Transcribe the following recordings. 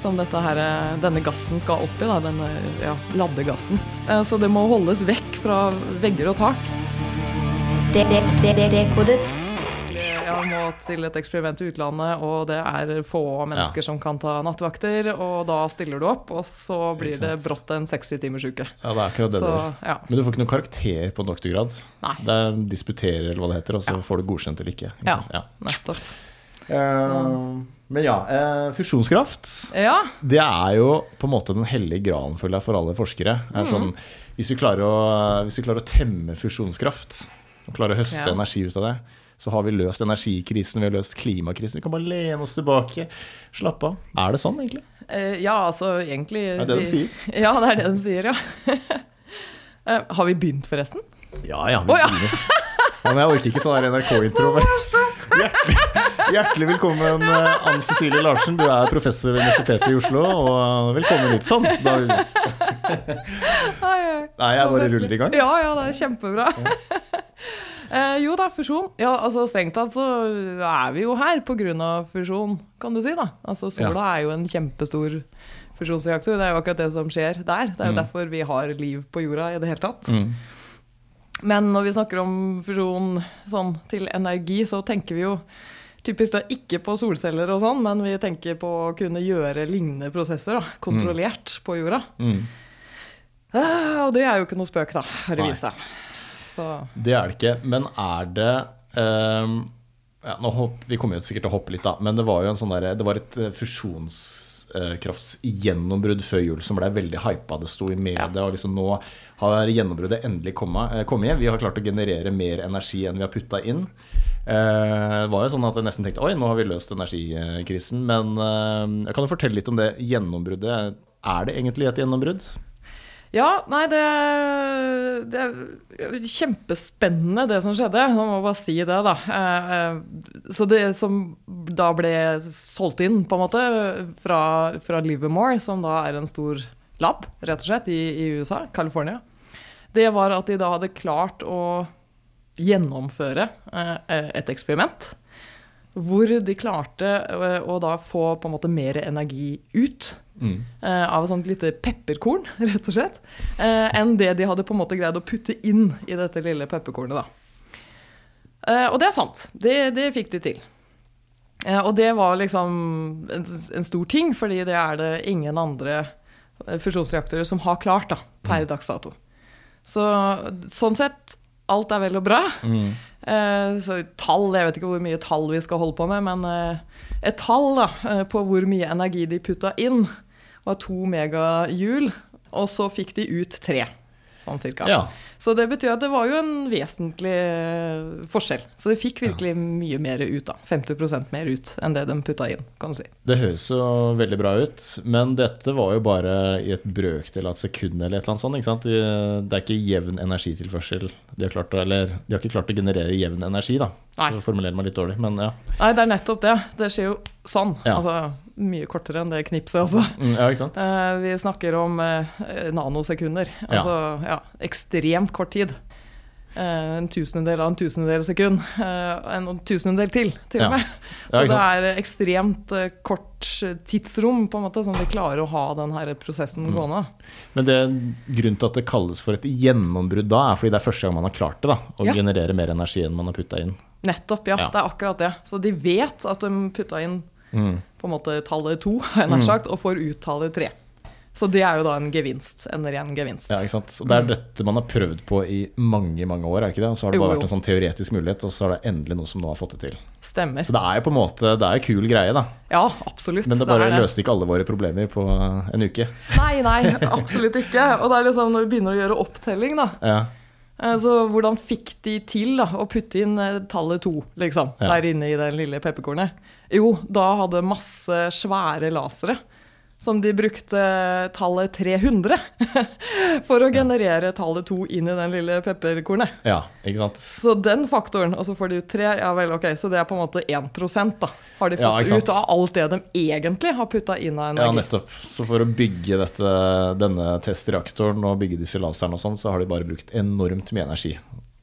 som dette her, denne gassen skal opp i, da, denne ja, laddegassen. Eh, Så det må holdes vekk fra vegger og tak. Dekodet. Jeg må til et eksperiment i utlandet, og det er få mennesker som kan ta nattvakter. Og da stiller du opp, og så blir det brått en 60 timers uke. Ja, det er akkurat det Så, det er. ja. Men du får ikke noen karakter på doktorgrad. Nei. Det er disputerer, eller hva det heter, og så Ja. får du godkjent eller ikke. ikke Ja. ja. Nettopp. Eh, men ja, eh, fusjonskraft Ja. Det er jo på en måte den hellige gralen for alle forskere. Er Mm. sånn, hvis, vi klarer å, hvis vi klarer å temme fusjonskraft og klarer å høste Ja. energi ut av det, så har vi løst energikrisen, vi har løst klimakrisen. Vi kan bare lene oss tilbake, slappe av. Er det sånn, egentlig? Eh, ja, altså egentlig Det Er det de, de sier? Ja, det er det de sier, ja. Har vi begynt, forresten? Ja, ja. Vi oh, ja. begynner. Ja, men jeg orker ikke sånn NRK-intro. Hjertelig, hjertelig velkommen, eh, Anne Cecilie Larsen. Du er professor ved Universitetet i Oslo, og velkommen hit. Sånn. Da er vi. Nei, jeg bare ruller i gang. Ja, ja, det er kjempebra. eh, jo da, fusjon. Ja, altså Strengt tatt så er vi jo her pga. fusjon, kan du si. da. Altså Sola er jo en kjempestor fusjonsreaktor. Det er jo akkurat det som skjer der. Det er jo Mm. derfor vi har liv på jorda i det hele tatt. Mm. Men når vi snakker om fusjon sånn, til energi, så tenker vi jo typisk da ikke på solceller og sånn, men vi tenker på å kunne gjøre lignende prosesser da, kontrollert på jorda. Mm. Ah, og det er jo ikke noe spøk, da, har det vist seg. Det er det ikke. Men er det um, ja, hopp, Vi kommer jo sikkert til å hoppe litt, da. Men det var jo en sånn der, det var et eh, fusjonskraftsgjennombrudd før jul som ble veldig hypa. Det sto i media, og liksom nå har gjennombruddet endelig kommet. eh. Vi har klart å generere mer energi enn vi har putta inn. Eh, det var jo sånn at jeg nesten tenkte oi, nå har vi løst energikrisen. Men eh, jeg kan jo fortelle litt om det gjennombruddet. Er det egentlig et gjennombrudd? Ja, nei, det, det er kjempespennende det som skjedde. Nå må bare si det, da. Eh, eh, Så det som da ble solgt inn, på en måte, fra, fra Livermore, som da er en stor lab, rett og slett, i, i USA, California, det var at de da hadde klart å gjennomføre eh, et eksperiment. Hvor de klarte eh, å da få på en måte mer energi ut Mm. eh, av et sånt lite pepperkorn, rett og slett, enn det de hadde på en måte greid å putte inn i dette lille pepperkornet. da. Eh, og det er sant. Det, det fikk de til. Eh, og det var liksom en, en stor ting, fordi det er det ingen andre eh, fusjonsreaktorer som har klart da, per dags dato. Så sånn sett, alt er vel og bra. Mm. Eh, så tall, jeg vet ikke hvor mye tall vi skal holde på med, men eh, et tall da, eh, på hvor mye energi de putta inn, var to megahjul, og så fikk de ut tre, sånn cirka. Ja. Så det betyr at det var jo en vesentlig eh, forskjell. Så de fikk virkelig mye mer ut, da. 50% mer ut enn det de putta inn, kan du si. Det høres jo veldig bra ut, men dette var jo bare i et brøkdel av et sekund eller et eller annet sånt. Ikke sant? Det er ikke jevn energitilførsel. De har, klart eller, de har ikke klart å generere jevn energi, da. Nei. Så formulerer meg litt dårlig, men ja. Nei, det er nettopp det. Det skjer jo sånn. Ja. Altså mye kortere enn det knipset, altså. Mm, ja ikke sant? Eh, vi snakker om eh, nanosekunder. Altså ja, ekstremt kort tid. Eh, en tusendedel av en tusendedel sekund. En tusendedel til, til og med. Ja, Så det er ekstremt kort tidsrom på en måte, som vi klarer å ha den her prosessen Mm. gående. Men det, grunnen til at det kalles for et gjennombrudd da, er fordi det er første gang man har klart det. da, Å Ja. generere mer energi enn man har putta inn. Nettopp, ja, Ja. Det er akkurat det. Så de vet at de putta inn Mm. på en måte tallet to, nær sagt, og får ut tallet tre. Så det er jo da en gevinst. En ren gevinst. Ja, ikke sant? Så Det er dette man har prøvd på i mange mange år, er det ikke det? Og så har det bare jo. vært en sånn teoretisk mulighet, og så er det endelig noe som nå har fått det til. Stemmer. Så det er jo på en måte, det er jo kul greie, da. Ja, absolutt. Men det bare det. løste ikke alle våre problemer på en uke. Nei, nei, absolutt ikke. Og det er liksom når vi begynner å gjøre opptelling, da. Ja. eh, Så hvordan fikk de til da, å putte inn eh, tallet to, liksom, Ja. der inne i det lille pepperkornet? Jo, da hadde masse svære lasere som de brukte tallet 300 for å generere tallet 2 inn i den lille pepperkornet. Ja, ikke sant. Så den faktoren, og så får de ut 3, ja vel, ok, så det er på en måte 1 da, har de fått ja, ut av alt det de egentlig har putta inn av energi. Ja, nettopp. Så for å bygge dette, denne testreaktoren og bygge disse laserne og sånn, så har de bare brukt enormt mye energi.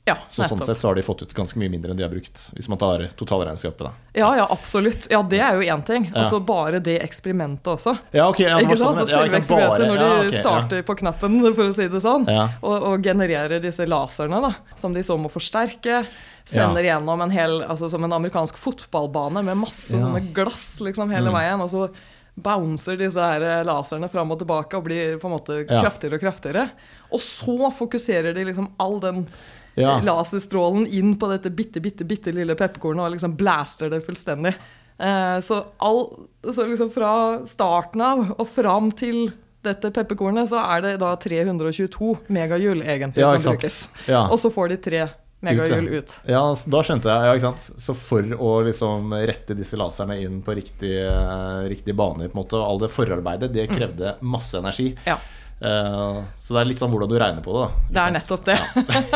Ja, Så sånn sett så har de fått ut ganske mye mindre enn de har brukt, hvis man tar totalregnskapet, da. Ja, ja, absolutt. Ja, det er jo én ting. Altså bare det eksperimentet også. Ja, ok. Ja, Ikke var sant? sånn, Så selve ikke eksperimentet, bare- når de ja, ok, ja. starter på knappen, for å si det sånn, og, og genererer disse laserne, da, som de så må forsterke, sender gjennom en hel, altså som en amerikansk fotballbane med masse sånne glass liksom hele Mm. veien, og så bouncer disse her eh, laserne fram og tilbake og blir på en måte kraftigere og kraftigere. Og så fokuserer de liksom all den Ja. laserstrålen inn på dette bitte, bitte, bitte lille pepperkornet og liksom blaster det fullstendig. Eh, så, all, så liksom fra starten av og fram til dette pepperkornet, så er det da 322 megajul egentlig Ja, som brukes. Ja. Og så får de tre megajul ut. Ja, da skjønte jeg. Ja, ikke sant? Så for å liksom rette disse laserne inn på riktig, eh, riktig bane, på en måte, og all det forarbeidet, det krevde masse energi. Mm. Ja. Eh, så det er litt sånn hvordan du regner på det. da Det er nettopp det.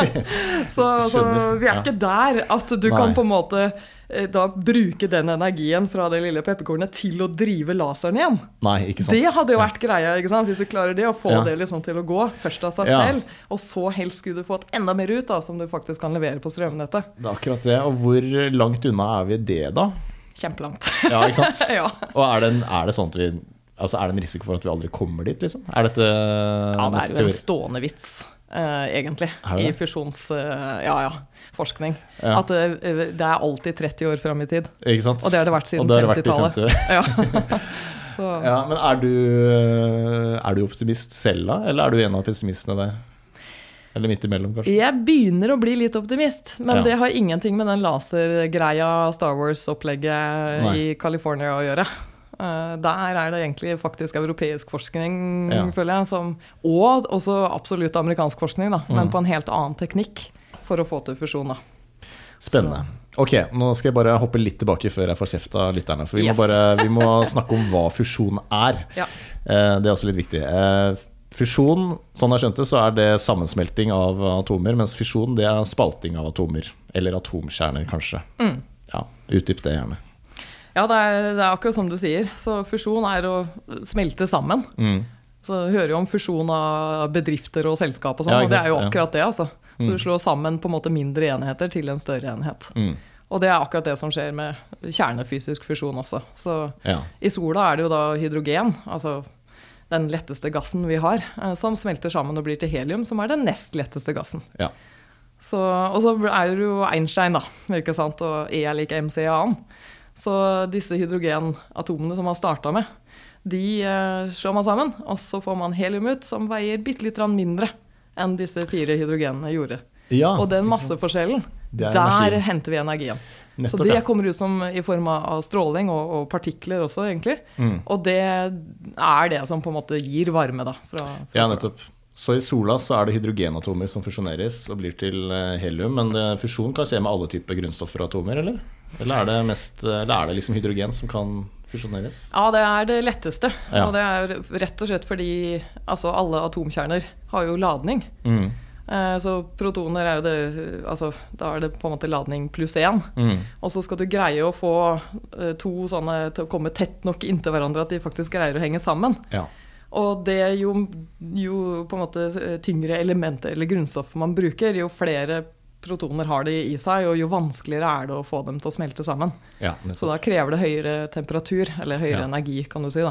så, så vi er ikke der at du Nei. kan på en måte eh, da bruke den energien fra det lille pepperkornet til å drive laseren igjen. Nei, ikke sant. Det hadde jo vært greia, ikke sant? hvis du klarer det, å få Ja. det liksom til å gå først av seg Ja. selv, og så helst skulle du fått enda mer ut, da, som du faktisk kan levere på strømnettet. Det er akkurat det. Og hvor langt unna er vi det, da? Kjempelangt. Ja, ikke sant? ja. Og er det, er det sånn at vi Altså, er det en risiko for at vi aldri kommer dit, liksom? Er dette ja, det er jo en stående vits, uh, egentlig, i fusjonsforskning, fusjons... eh, ja, ja. Forskning. Ja. At uh, det er alltid 30 år fram i tid. Ikke sant? Og det har det vært siden Og det har det vært i 50-tallet. 50. Ja. Ja, men er du, er du optimist selv, da? Eller er du en av pessimistene der? Eller midt imellom, kanskje? Jeg begynner å bli litt optimist, men Ja. det har ingenting med den lasergreia, Star Wars-opplegget i California å gjøre. Eh, der er det egentlig faktisk europeisk forskning, Ja. føler jeg, som, og også absolutt amerikansk forskning, da, men Mm. på en helt annen teknikk for å få til fusjon. Da. Spennende. Ok, nå skal jeg bare hoppe litt tilbake før jeg får kjeft av lytterne. For vi, Yes. må bare, vi må snakke om hva fusjon er. Ja. Eh, Det er også litt viktig. Eh, Fusjon, sånn jeg skjønte, så er det sammensmelting av atomer, mens fisjon det er spalting av atomer. Eller atomkjerner, kanskje. Mm. Ja, Utdyp det gjerne. Ja, det er, det er akkurat som du sier. Så fusjon er å smelte sammen. Mm. Så du hører jo om fusjon av bedrifter og selskap og sånn, Ja, og det er jo akkurat det, altså. Så Mm. du slår sammen på en måte mindre enheter til en større enhet. Mm. Og det er akkurat det som skjer med kjernefysisk fusjon også. Så Ja. i sola er det jo da hydrogen, altså den letteste gassen vi har, eh, som smelter sammen og blir til helium, som er den nest letteste gassen. ja. Så, og så er det jo Einstein, da, ikke sant, og E er lik mc i annen. Så disse hydrogenatomene som man starta med, de eh, slår man sammen, og så får man helium ut, som veier bitte litt mindre enn disse fire hydrogenene gjorde. ja Og den masseforskjellen, er der energien. henter vi energien. Nettopp, så det kommer ut som i form av stråling og, og partikler også, egentlig. Mm. Og det er det som på en måte gir varme, da. Fra, fra Ja, nettopp. Så i sola så er det hydrogenatomer som fusjoneres og blir til eh, helium. Men eh, fusjon kan skje med alle typer grunnstoffer og atomer, eller? Eller er det, mest, eller er det liksom hydrogen som kan fusjoneres? Ja, det er det letteste. Ja. Og det er rett og slett fordi altså, alle atomkjerner har jo ladning. Mm. Eh, Så protoner er jo det altså, Da er det på en måte ladning pluss én. Mm. Og så skal du greie å få eh, to sånne til å komme tett nok inntil hverandre at de faktisk greier å henge sammen. Ja. Og det jo, jo på en måte eh, tyngre elementer eller grunnstoffer man bruker, jo flere protoner har de i seg, og jo vanskeligere er det å få dem til å smelte sammen. ja, Så da krever det høyere temperatur, eller høyere Ja. energi, kan du si, da,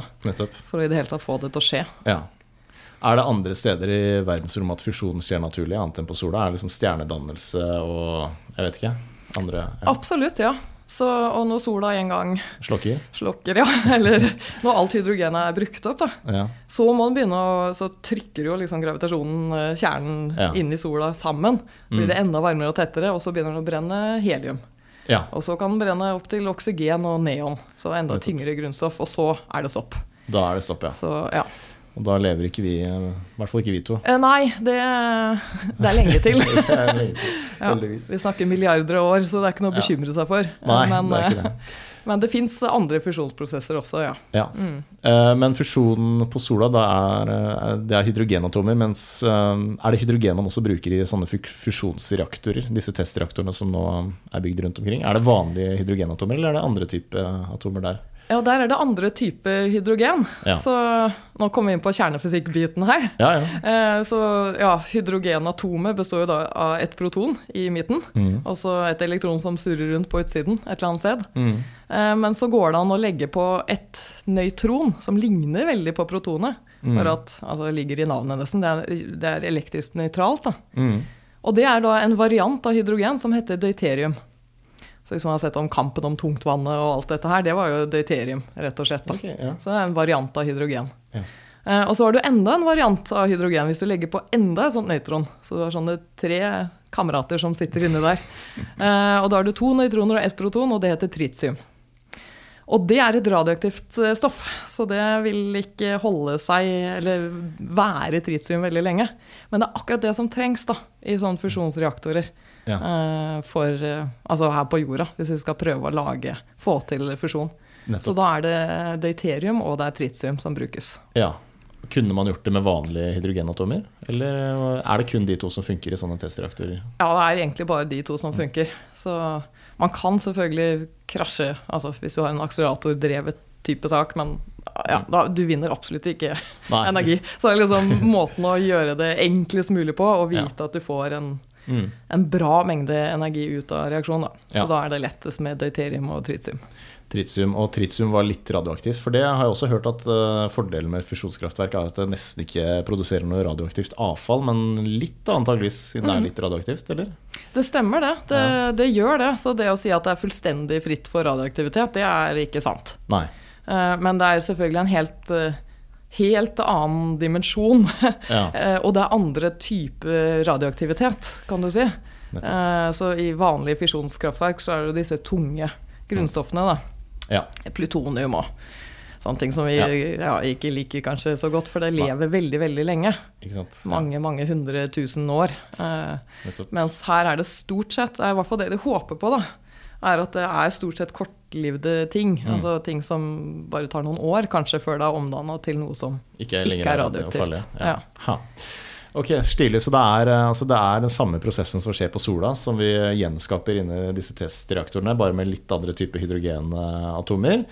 for å i det hele tatt få det til å skje. Ja. Er det andre steder i verdensrommet at fusjon skjer naturlig, annet enn på sola? Er det liksom stjernedannelse og jeg vet ikke? Andre ja. Absolutt, ja. Så, og når sola en gang slokker? slokker, ja, eller når alt hydrogenet er brukt opp, da, Ja. så må den begynne å Så trykker jo liksom gravitasjonen eh, kjernen Ja. inn i sola sammen. Blir Mm. det enda varmere og tettere, og så begynner den å brenne helium. ja. Og så kan den brenne opp til oksygen og neon, så enda tyngre grunnstoff, og så er det stopp. Da er det stopp, ja. Så ja. Og da lever ikke vi, i hvert fall ikke vi to. Eh, nei, det, det er lenge til. Det er lenge til, Ja, vi snakker milliarder av år, så det er ikke noe å bekymre seg for. Nei, men, det er ikke eh, det. men det fins andre fusjonsprosesser også, ja. Ja. Mm. Eh, Men fusjonen på sola, er, eh, det er hydrogenatomer. Mens eh, er det hydrogen man også bruker i sånne fusjonsreaktorer? Disse testreaktorene som nå er bygd rundt omkring. Er det vanlige hydrogenatomer, eller er det andre typer atomer der? Ja, der er det andre typer hydrogen. Ja. Så nå kommer vi inn på kjernefysikkbiten her. Ja, ja. Eh, Så ja, hydrogenatomet består jo da av et proton i midten, Mm. og så et elektron som surrer rundt på utsiden et eller annet sted. Mm. Eh, Men så går det an å legge på et nøytron som ligner veldig på protonet. Mm. For at, altså det ligger i navnet nesten, det er, det er elektrisk nøytralt. da. Mm. Og det er da en variant av hydrogen som heter deuterium. Så hvis man har sett om kampen om tungtvannet og alt dette her, det var jo deuterium, rett og slett. da. Ok, ja. Så det er en variant av hydrogen. Ja. Eh, og så har du enda en variant av hydrogen hvis du legger på enda et sånt nøytron. Så du har sånne tre kamerater som sitter inni der. Eh, og da har du to nøytroner og ett proton, og det heter tritium. Og det er et radioaktivt eh, stoff, så det vil ikke holde seg, eller være tritium veldig lenge. Men det er akkurat det som trengs da, i sånne fusjonsreaktorer. Ja. eh, for, eh, altså her på jorda, hvis vi skal prøve å lage, få til fusjon. Så da er det deuterium og det er tritium som brukes. Ja. Kunne man gjort det med vanlige hydrogenatomer? Eller er det kun de to som funker i sånne testreaktorer? Ja, det er egentlig bare de to som funker. Så man kan selvfølgelig krasje, altså hvis du har en akseleratordrevet type sak, men ja, da, du vinner absolutt ikke Nei. energi. Så det er liksom måten å gjøre det enklest mulig på, og vite at du får en, Mm. en bra mengde energi ut av reaksjonen. Da. Så Ja. da er det lettest med deuterium og tritium. Tritium, og tritium var litt radioaktivt. For det har jeg også hørt at eh, fordelen med fusjonskraftverk er at det nesten ikke produserer noe radioaktivt avfall, men litt antageligvis, siden det er litt radioaktivt, eller? Det stemmer, det. Det, Ja. det gjør det. Så det å si at det er fullstendig fritt for radioaktivitet, det er ikke sant. Nei. Eh, Men det er selvfølgelig en helt, eh, helt annen dimensjon. Ja, Eh, Og det er andre typer radioaktivitet, kan du si. nettopp. Eh, Så i vanlige fisjonskraftverk så er det disse tunge grunnstoffene, da. Ja. Plutonium og sånne ting som vi Ja. ja, ikke liker kanskje så godt, for det lever veldig, veldig lenge. Mange, mange hundre tusen år. Eh, mens her er det stort sett, det er i hvert fall det de håper på, da, er at det er stort sett kortlivde ting. Mm. Altså ting som bare tar noen år, kanskje før det er omdanna til noe som Ikke, Ikke er radioaktivt. Ja. Ok, Stilig. Så det er, eh, altså det er den samme prosessen som skjer på sola, som vi gjenskaper inni disse testreaktorene, bare med litt andre typer hydrogenatomer.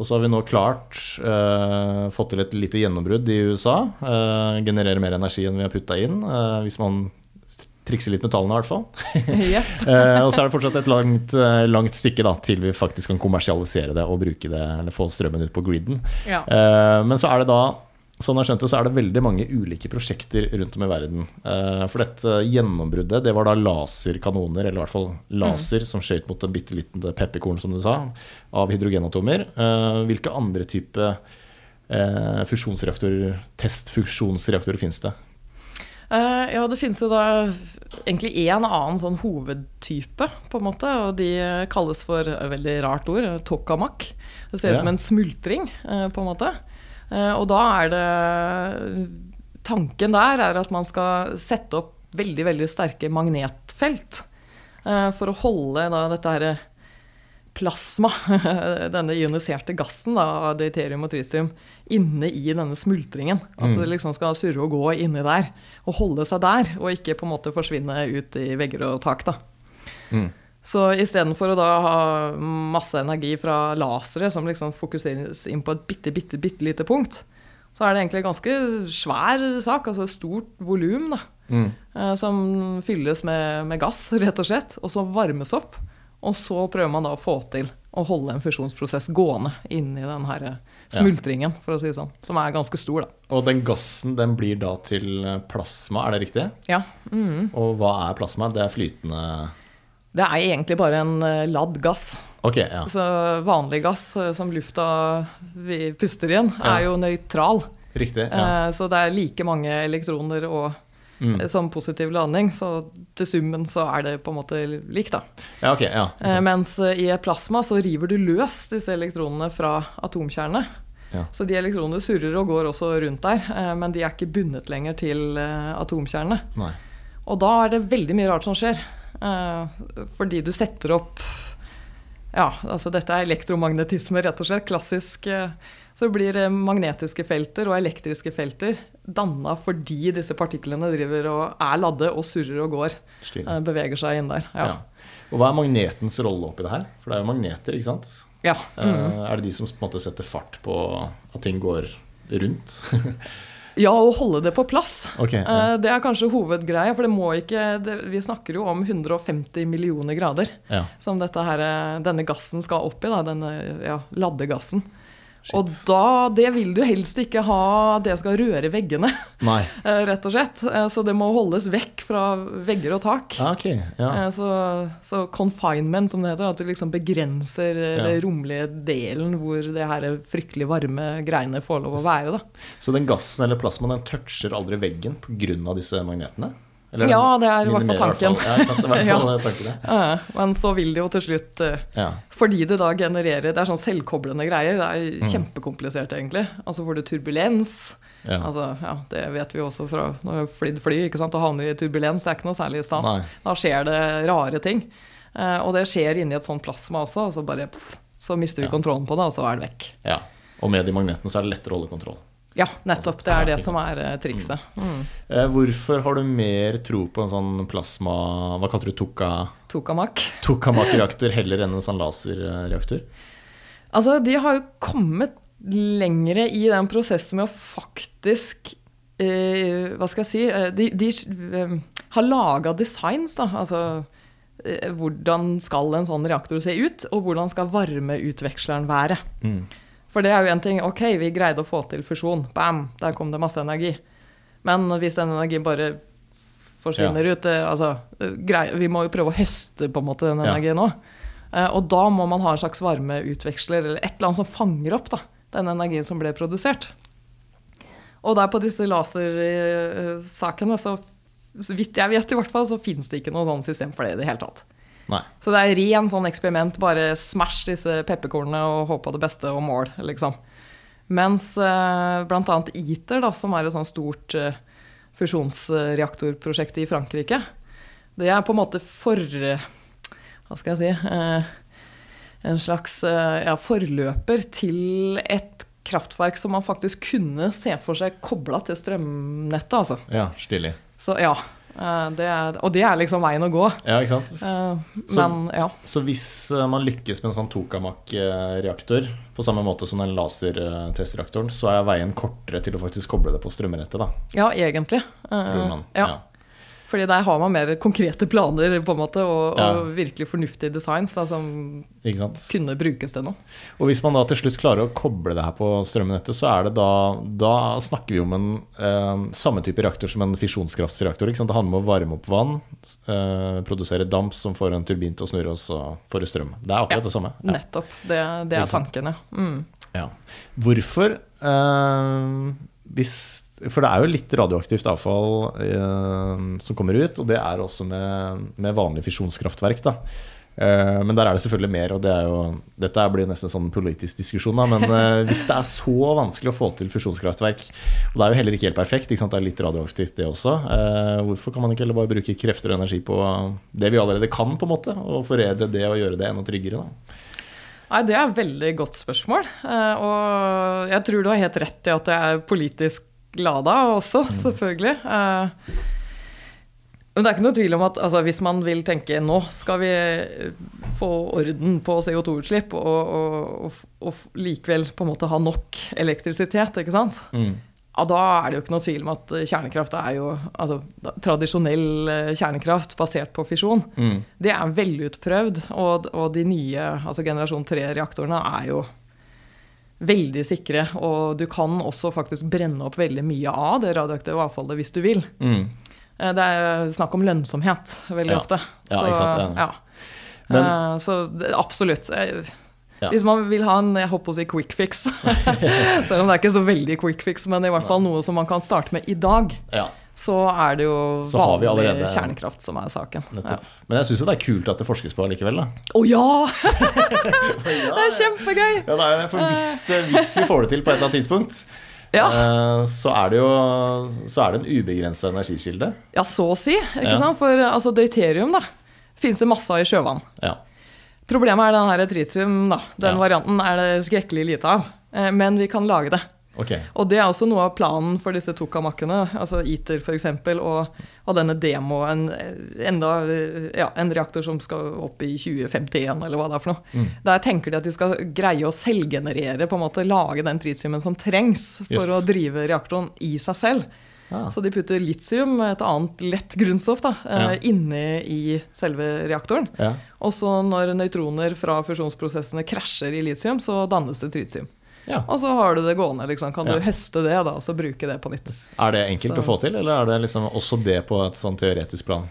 Og så har vi nå klart uh, fått til et lite gjennombrudd i USA. Uh, generere mer energi enn vi har putta inn, Uh, hvis man trikser litt med tallene, i hvert fall. Yes. Eh, og så er det fortsatt et langt, eh, langt stykke da, til vi faktisk kan kommersialisere det og bruke det, eller få strømmen ut på griden. Ja. Eh, men så er det da Sånn jeg skjønte, så er det veldig mange ulike prosjekter rundt om i verden. Eh, for dette gjennombruddet, det var da laserkanoner, eller i hvert fall laser, som skjøt mot en bitte liten pepperkorn, som du sa, av hydrogenatomer. Eh, hvilke andre type eh, fusjonsreaktorer, testfusjonsreaktorer finnes det? Eh, ja, det finnes jo da egentlig én annen sånn hovedtype, på en måte, og de kalles for et veldig rart ord, tokamak. Det ser ut Ja. som en smultring, eh, på en måte. Eh, og da er det Tanken der er at man skal sette opp veldig, veldig sterke magnetfelt eh, for å holde da dette her plasma, denne ioniserte gassen da, av deuterium og tritium, inne i denne smultringen. At det liksom skal surre og gå inni der, og holde seg der, og ikke på en måte forsvinne ut i vegger og tak. da. Mm. Så istedenfor å da ha masse energi fra lasere som liksom fokuseres inn på et bitte, bitte, bitte lite punkt, så er det egentlig en ganske svær sak, altså et stort volum, da. Mm. eh, Som fylles med, med gass, rett og slett, og så varmes opp. Og så prøver man da å få til å holde en fusjonsprosess gående inni den her smultringen, for å si det sånn. Som er ganske stor, da. Og den gassen den blir da til plasma, er det riktig? Ja. Mm. Og hva er plasma? Det er flytende Det er egentlig bare en eh, ladd gass. Ok, ja. Så vanlig gass eh, som lufta vi puster Ja. er jo nøytral. Riktig. Ja. Eh, Så det er like mange elektroner og, Mm. eh, som positiv ladning. Så til summen så er det på en måte likt, da. ja, okay, Ja, Eh, Mens eh, i et plasma så river du løs disse elektronene fra atomkjernene. Ja. Så de elektronene surrer og går også rundt der, eh, men de er ikke bundet lenger til eh, atomkjernene. Og da er det veldig mye rart som skjer. Eh, fordi du setter opp Ja, altså dette er elektromagnetisme, rett og slett. Klassisk. eh, så blir eh, magnetiske felter og elektriske felter danna fordi disse partiklene driver og er ladde og surrer og går. Stilig. eh, beveger seg inn der. Ja. Ja. Og hva er magnetens rolle oppi det her? For det er jo magneter, ikke sant? ja. Eh, Mm. Er det de som på en måte setter fart på at ting går rundt? ja, å holde det på plass. Okay, Ja. Det er kanskje hovedgreia, for det må ikke det, Vi snakker jo om 150 millioner grader ja. som dette her, denne gassen skal opp i, da, denne ja, laddegassen. Shit. Og da, det vil du helst ikke ha det skal røre veggene, Nei. eh, rett og slett. Eh, Så det må holdes vekk fra vegger og tak. Ja, ok. Ja. Eh, Så, så confinement, som det heter, at du liksom begrenser Ja. det romlige delen hvor det her fryktelig varme greiene får lov å være. da. Så den gassen eller plasmaen den toucher aldri veggen pga. disse magnetene? Eller Ja, det er i hvert fall tanken. Fall ja. Men så vil det jo til slutt eh. Fordi det da genererer Det er sånn selvkoblende greier. Det er Mm. kjempekomplisert, egentlig. Altså får du turbulens. Ja. Altså, ja, Det vet vi også fra når vi har flydd fly ikke sant? og havner i turbulens. Det er ikke noe særlig stas. Nei. Da skjer det rare ting. Eh, og det skjer inni et sånt plasma også, og så bare pff, så mister vi kontrollen på det, og så er det vekk. ja. Og med de magnetene så er det lettere å holde kontroll. Ja, nettopp. Det er det som er eh, trikset. Mm. Eh, hvorfor har du mer tro på en sånn plasma Hva kalte du toka, Tokamak. tokamak-reaktor heller enn en sånn laserreaktor? Altså, de har jo kommet lengre i den prosessen med å faktisk eh, Hva skal jeg si eh, De, de har laga designs, da. Altså eh, hvordan skal en sånn reaktor se ut, og hvordan skal varmeutveksleren være. Mm. For det er jo en ting Ok, vi greide å få til fusjon. Bam! Der kom det masse energi. Men hvis den energien bare forsvinner ut eh, altså, eh, grei, Vi må jo prøve å høste på en måte den Ja. energien òg. Og da må man ha en slags varmeutveksler eller et eller annet som fanger opp da, den energien som ble produsert. Og der på disse lasersakene, så vidt jeg vet i hvert fall, så finnes det ikke noe sånn system for det i det hele tatt. Nei. Så det er ren sånn eksperiment, bare smash disse pepperkornene og håp på det beste og mål, liksom. Mens eh, annet ITER, da, som er et sånt stort eh, fusjonsreaktorprosjekt i Frankrike, det er på en måte for Hva skal jeg si eh, En slags eh, ja, forløper til et kraftverk som man faktisk kunne se for seg kobla til strømnettet, altså. Ja, stilig. Så ja. Eh, Det er, og det er liksom veien å gå. Ja, ikke sant? Men, Så- ja. Så hvis eh, man lykkes med en sånn tokamak-reaktor, på samme måte som den lasertestreaktoren, så er veien kortere til å faktisk koble det på strømrettet, da, Ja, egentlig. Eh, tror man. Ja. Fordi der har man mer konkrete planer på en måte, og, Ja. og virkelig fornuftige designs da, som kunne brukes til noe. Og hvis man da til slutt klarer å koble det her på strømnettet, så er det da Da snakker vi om en eh, samme type reaktor som en fisjonskraftsreaktor. Det handler om å varme opp vann, eh, produsere damp som får en turbin til å snurre, og så får du strøm. Det er akkurat Ja. det samme. Ja. Nettopp. Det, det er tankene. tanken. Mm. Ja. Hvorfor eh, hvis, For det er jo litt radioaktivt avfall eh, som kommer ut, og det er også med, med vanlige fisjonskraftverk. Da. Eh, men der er det selvfølgelig mer, og det jo, dette blir nesten en sånn politisk diskusjon. Da, men eh, hvis det er så vanskelig å få til fusjonskraftverk, og det er jo heller ikke helt perfekt, ikke det er litt radioaktivt det også, eh, hvorfor kan man ikke heller bare bruke krefter og energi på det vi allerede kan, på en måte, og foredle det og gjøre det enda tryggere? Da? Nei, det er et veldig godt spørsmål. Eh, og jeg tror du har helt rett i at det er politisk lada også, selvfølgelig. Eh, men det er ikke noe tvil om at altså, hvis man vil tenke nå skal vi få orden på CO2-utslipp og, og, og, og likevel på en måte ha nok elektrisitet, ikke sant? Mm. Ja, da er det jo ikke noe tvil om at kjernekraft er jo altså, tradisjonell eh, kjernekraft basert på fisjon. Mm. Det er velutprøvd, og, og de nye altså generasjon 3-reaktorene er jo veldig sikre. Og du kan også faktisk brenne opp veldig mye av det radioaktive avfallet hvis du vil. Mm. Eh, Det er snakk om lønnsomhet veldig Ja. ofte. Ja, ikke sant, ja. ja. Men- Eh, så det, absolutt. Eh, Ja. Hvis man vil ha en jeg håper å si quick fix, selv om det er ikke så veldig quick fix, men i hvert fall noe som man kan starte med i dag, Ja. så er det jo Så har vi vanlig allerede- kjernekraft som er saken. Ja. Men jeg syns det er kult at det forskes på allikevel, da. Å ja! det er kjempegøy! Ja, det er for hvis, hvis vi får det til på et eller annet tidspunkt, Ja. eh, så er det jo så er det en ubegrensa energikilde. Ja, så å si. Ikke Ja. sant? For altså, deuterium da, fins det masse av i sjøvann. Ja. Problemet er den her tritium. da. Den Ja. varianten er det skrekkelig lite av. Eh, Men vi kan lage det. Okay. Og det er også noe av planen for disse tokamakkene, altså ITER f.eks., og, og denne demoen, enda ja, en reaktor som skal opp i 2051, eller hva det er for noe. Mm. Der tenker de at de skal greie å selvgenerere, på en måte lage den tritiumen som trengs for Yes. å drive reaktoren i seg selv. Ah. Så de putter litium, et annet lett grunnstoff, da, eh, Ja. inne i selve reaktoren. Ja. Og så når nøytroner fra fusjonsprosessene krasjer i litium, så dannes det tritium. ja. Og så har du det gående, liksom. kan Ja. du høste det da, og så bruke det på nytt. Er det enkelt Så- å få til, eller er det liksom også det på et sånn teoretisk plan?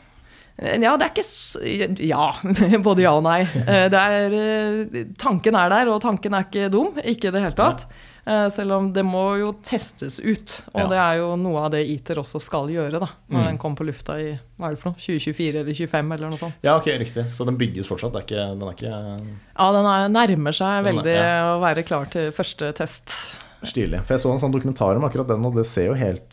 Ja, det er ikke Ja, både ja og nei. Eh, Det er, eh, tanken er der, og tanken er ikke dum. Ikke i det hele tatt. Eh, Selv om det må jo testes ut. Og Ja. det er jo noe av det ITER også skal gjøre, da. Når Mm. den kommer på lufta i hva er det for noe, 2024 eller 2025 eller noe sånt. Ja, ok, riktig. Så den bygges fortsatt? Det er ikke, den er ikke Ja, den er, nærmer seg Den er- veldig ja. å være klar til første test. stilig? For jeg så en sånn dokumentar om akkurat den, og det ser jo helt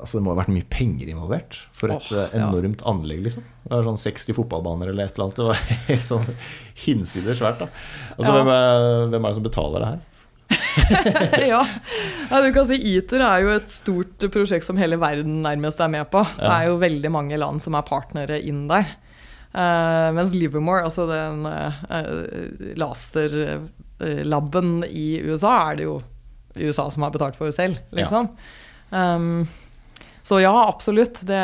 Altså, det må ha vært mye penger involvert for et oh, enormt ja. anlegg, liksom. Det var sånn 60 fotballbaner eller et eller annet. Det var helt sånn hinsides svært, da. Altså, Ja. hvem, er, hvem er det som betaler det her? ja. ja, du kan si ITER er jo et stort prosjekt som hele verden nærmest er med på. Det er jo veldig mange land som er partnere inn der. Uh, mens Livermore, altså den uh, laserlaben i USA, er det jo USA som har betalt for selv, liksom. Um, så ja, absolutt. Det,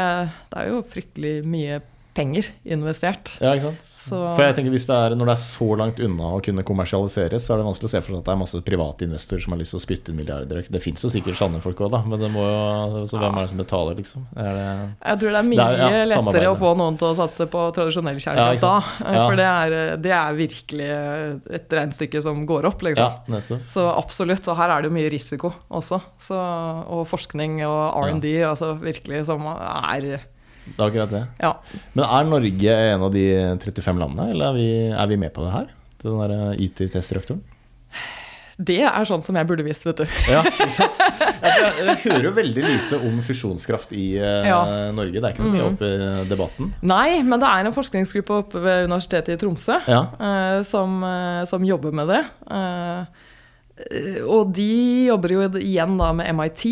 det er jo fryktelig mye penger investert. Ja, ikke sant? Så- For jeg tenker hvis det er, Når det er så langt unna å kunne kommersialiseres, så er det vanskelig å se for seg at det er masse private investorer som har lyst til å spytte inn milliarder. Det fins jo sikkert sanne folk òg, da, men det må jo, så hvem er det som betaler, liksom? Det Jeg tror det er mye Det er- ja, lettere å få noen til å satse på tradisjonell kjærlighet ja, da. Ja. For det er, det er virkelig et regnestykke som går opp, liksom. Ja. Så absolutt. Og her er det jo mye risiko også. Så, og forskning og R&D, altså virkelig, som er Det er akkurat det. Ja. Men er Norge en av de 35 landene, eller er vi, er vi med på det her? Den der IT-testreaktoren? Det er sånn som jeg burde visst, vet du. Ja, ikke sant? Jeg, jeg hører jo veldig lite om fusjonskraft i eh, Ja. Mm. Norge. Det er ikke så mye oppe i debatten. Nei, men det er en forskningsgruppe oppe ved Universitetet i Tromsø Ja. eh, som, eh, som jobber med det. Og de jobber jo igjen da med MIT,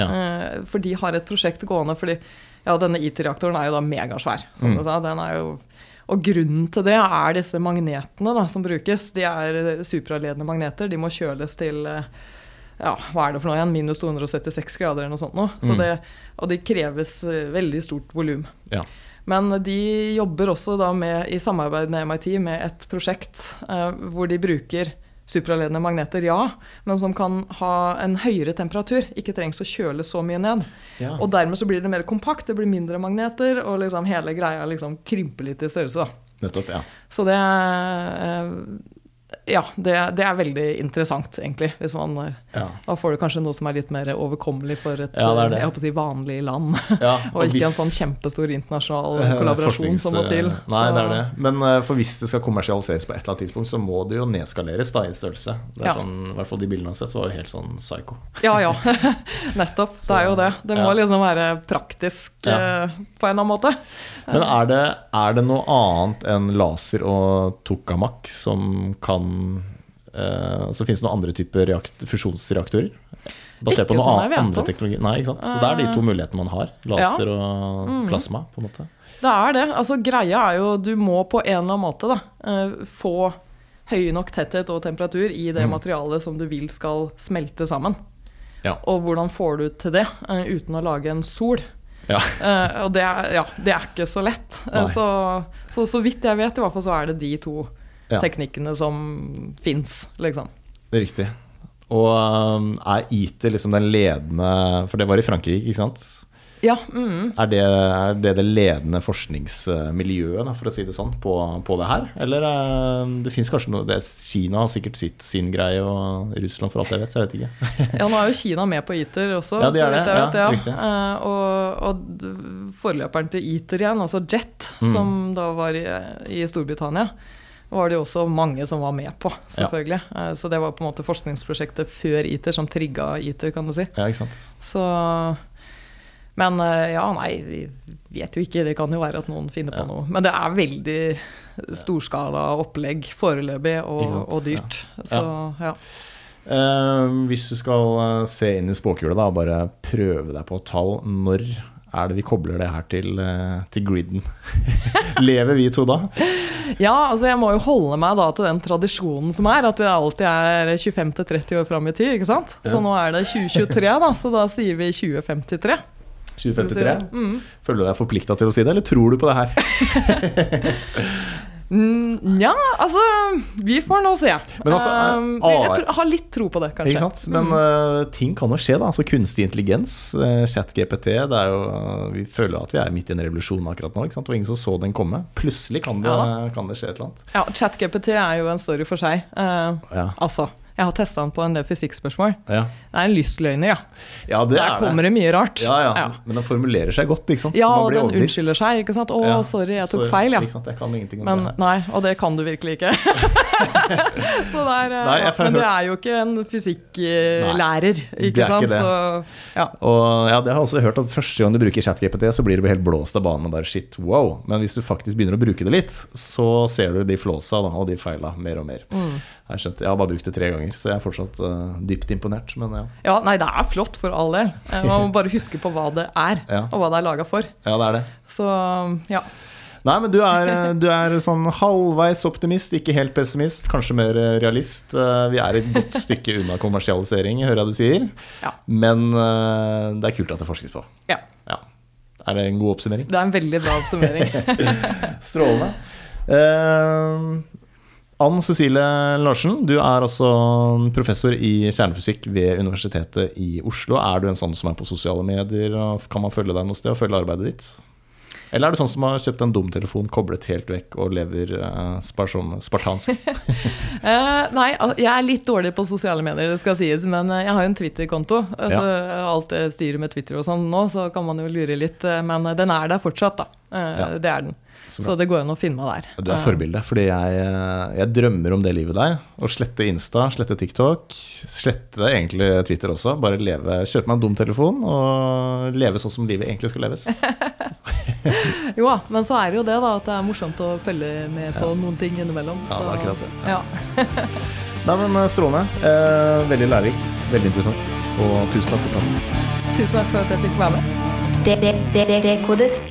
Ja. for de har et prosjekt gående fordi ja, denne IT-reaktoren er jo da megasvær, som Mm. du sa. Den er jo og grunnen til det er disse magnetene da, som brukes. De er supraledende magneter. De må kjøles til eh, ja, hva er det for noe igjen? Minus 276 grader eller noe sånt. Nå. Så Mm. det, og det kreves eh, veldig stort volum. Ja. Men de jobber også da med, i samarbeid med MIT med et prosjekt eh, hvor de bruker supraledende magneter, ja, men som kan ha en høyere temperatur. Ikke trengs å kjøle så mye ned. Ja. Og dermed så blir det mer kompakt, det blir mindre magneter, og liksom hele greia liksom krymper litt i størrelse. Nettopp, ja. Så det eh, Ja, det, det er veldig interessant, egentlig. Hvis man, eh, ja. da får du kanskje noe som er litt mer overkommelig for et Ja, det er det. jeg håper å si, vanlig land. ja Og ikke en sånn kjempestor internasjonal Eh, kollaborasjon som må til. Nei, Så- det er det. Men eh, for hvis det skal kommersialiseres på et eller annet tidspunkt, så må det jo nedskaleres da i størrelse. Det er sånn, I hvert fall de bildene jeg har sett, var jo helt sånn psycho. Ja, ja. Nettopp. Det er jo det. Det må liksom være praktisk eh, på en eller annen måte. Men er det, er det noe annet enn laser og tokamak som kan eh, Så finnes det noen andre typer reakt, fusjonsreaktorer? Basert på Ikke noe som jeg annet, andre teknologier teknologi? Nei, ikke sant? Så det er de to mulighetene man har. Laser og Mm. plasma, på en måte. Det er det. Altså, greia er jo du må på en eller annen måte da, eh, få høy nok tetthet og temperatur i det Mm. materialet som du vil skal smelte sammen. Ja. Og hvordan får du til det eh, uten å lage en sol? Ja. Eh, og det er, ja, det er ikke så lett. Eh, så, så så vidt jeg vet, i hvert fall så er det de to Ja. teknikkene som fins, liksom. Det riktig. Og um, er IT liksom den ledende For det var i Frankrike, ikke sant? Ja, mm. Er det, er det det ledende forskningsmiljøet, for å si det sånn, på, på det her? Eller eh, det fins kanskje noe det, Kina har sikkert sitt, sin greie, og Russland for alt jeg vet. Jeg vet ikke. ja, nå er jo Kina med på ITER også, Ja, de er så vidt det. jeg vet. Ja, Ja. Eh, og, og forløperen til ITER igjen, altså JET, Mm. som da var i, i Storbritannia, var det jo også mange som var med på, selvfølgelig. Ja. så det var på en måte forskningsprosjektet før ITER som trigga ITER, kan du si. Ja, ikke sant? Så Men eh, ja, nei, vi vet jo ikke. Det kan jo være at noen finner på Ja. noe. Men det er veldig storskala opplegg foreløpig, og, og dyrt. Så ja. Uh, hvis du skal eh, se inn i spåkula og bare prøve deg på tall, når er det vi kobler det her til, eh, til griden? Lever vi to da? Ja, altså jeg må jo holde meg da til den tradisjonen som er, at vi alltid er 25-30 år fram i tid, ikke sant? Så nå er det 2023, da, så da sier vi 2053. for å si 2053? Mm. Føler du deg forplikta til å si det, eller tror du på det her? Nja, altså Vi får nå se. Men altså, uh, jeg tror, har litt tro på det, kanskje. Ikke sant? Men uh, ting kan jo skje, da. Altså Kunstig intelligens, uh, chat-GPT det er jo, eh, Vi føler at vi er midt i en revolusjon akkurat nå. Ikke sant? Det var ingen som så den komme. Plutselig kan det, Ja kan det skje et eller annet. Ja, ChatGPT er jo en story for seg. Uh, Ja, altså, jeg har testa den på en del fysikkspørsmål. ja. Det er en lystløgner, ja. ja det Der er kommer det. mye rart. Ja, ja. Ja. Men den formulerer seg godt, ikke sant? Ja, og den overvist. unnskylder seg, ikke sant. 'Å, Ja, sorry, jeg tok sorry. feil', ja. Ikke? Jeg kan ingenting om Men det. nei, og det kan du virkelig ikke. så det er, eh, Nei, men du er jo ikke en fysikklærer, det er ikke sant. ikke det. Så, ja. Og ja, det har jeg også hørt at første gang du bruker ChatGPT, så blir du helt blåst av banen og bare shit, wow. Men hvis du faktisk begynner å bruke det litt, så ser du de flåsa da, og de feila mer og mer. Mm. Jeg, har skjønt, jeg har bare brukt det tre ganger, så jeg er fortsatt uh, dypt imponert. Men ja. ja, nei, det er flott for all del. Eh, Man må bare huske på hva det er, Ja. og hva det er laga for. ja, det er det. Så ja. Nei, men du er, eh, du er sånn halvveis optimist, ikke helt pessimist, kanskje mer realist. Vi er et godt stykke unna kommersialisering, hører jeg du sier. Ja. Men det er kult at det forskes på. ja. Ja. Er det en god oppsummering? Det er en veldig bra oppsummering. Strålende. Uh, Ann Cecilie Larsen, du er altså professor i kjernefysikk ved Universitetet i Oslo. Er du en sånn som er på sosiale medier? Kan man følge deg noe sted og følge arbeidet ditt? Eller er du sånn som har kjøpt en dumtelefon, koblet helt vekk og lever eh, sparsom, spartansk? Eh, nei, jeg er litt dårlig på sosiale medier, det skal sies, men eh, jeg har en Twitter-konto. Altså, Alt det styret med Twitter og sånn nå, så kan man jo lure litt, men den er der fortsatt, da. Eh, Ja. Det er den. Så Så det går an å finne meg der. Du er forbilde, fordi jeg, eh, jeg drømmer om det livet der. Å slette Insta, slette TikTok, slette egentlig Twitter også. Bare leve, kjøpe meg en dum telefon og leve sånn som livet egentlig skal leves. Jo da, men så er det jo det, da, at det er morsomt å følge med på noen ting innimellom. Ja, det er akkurat det. Ja. Nei, men eh, Strålende. Eh, veldig lærerikt, veldig interessant. Og tusen takk for praten. Tusen takk for at jeg fikk være med. Det, det, det, det, Dekodet.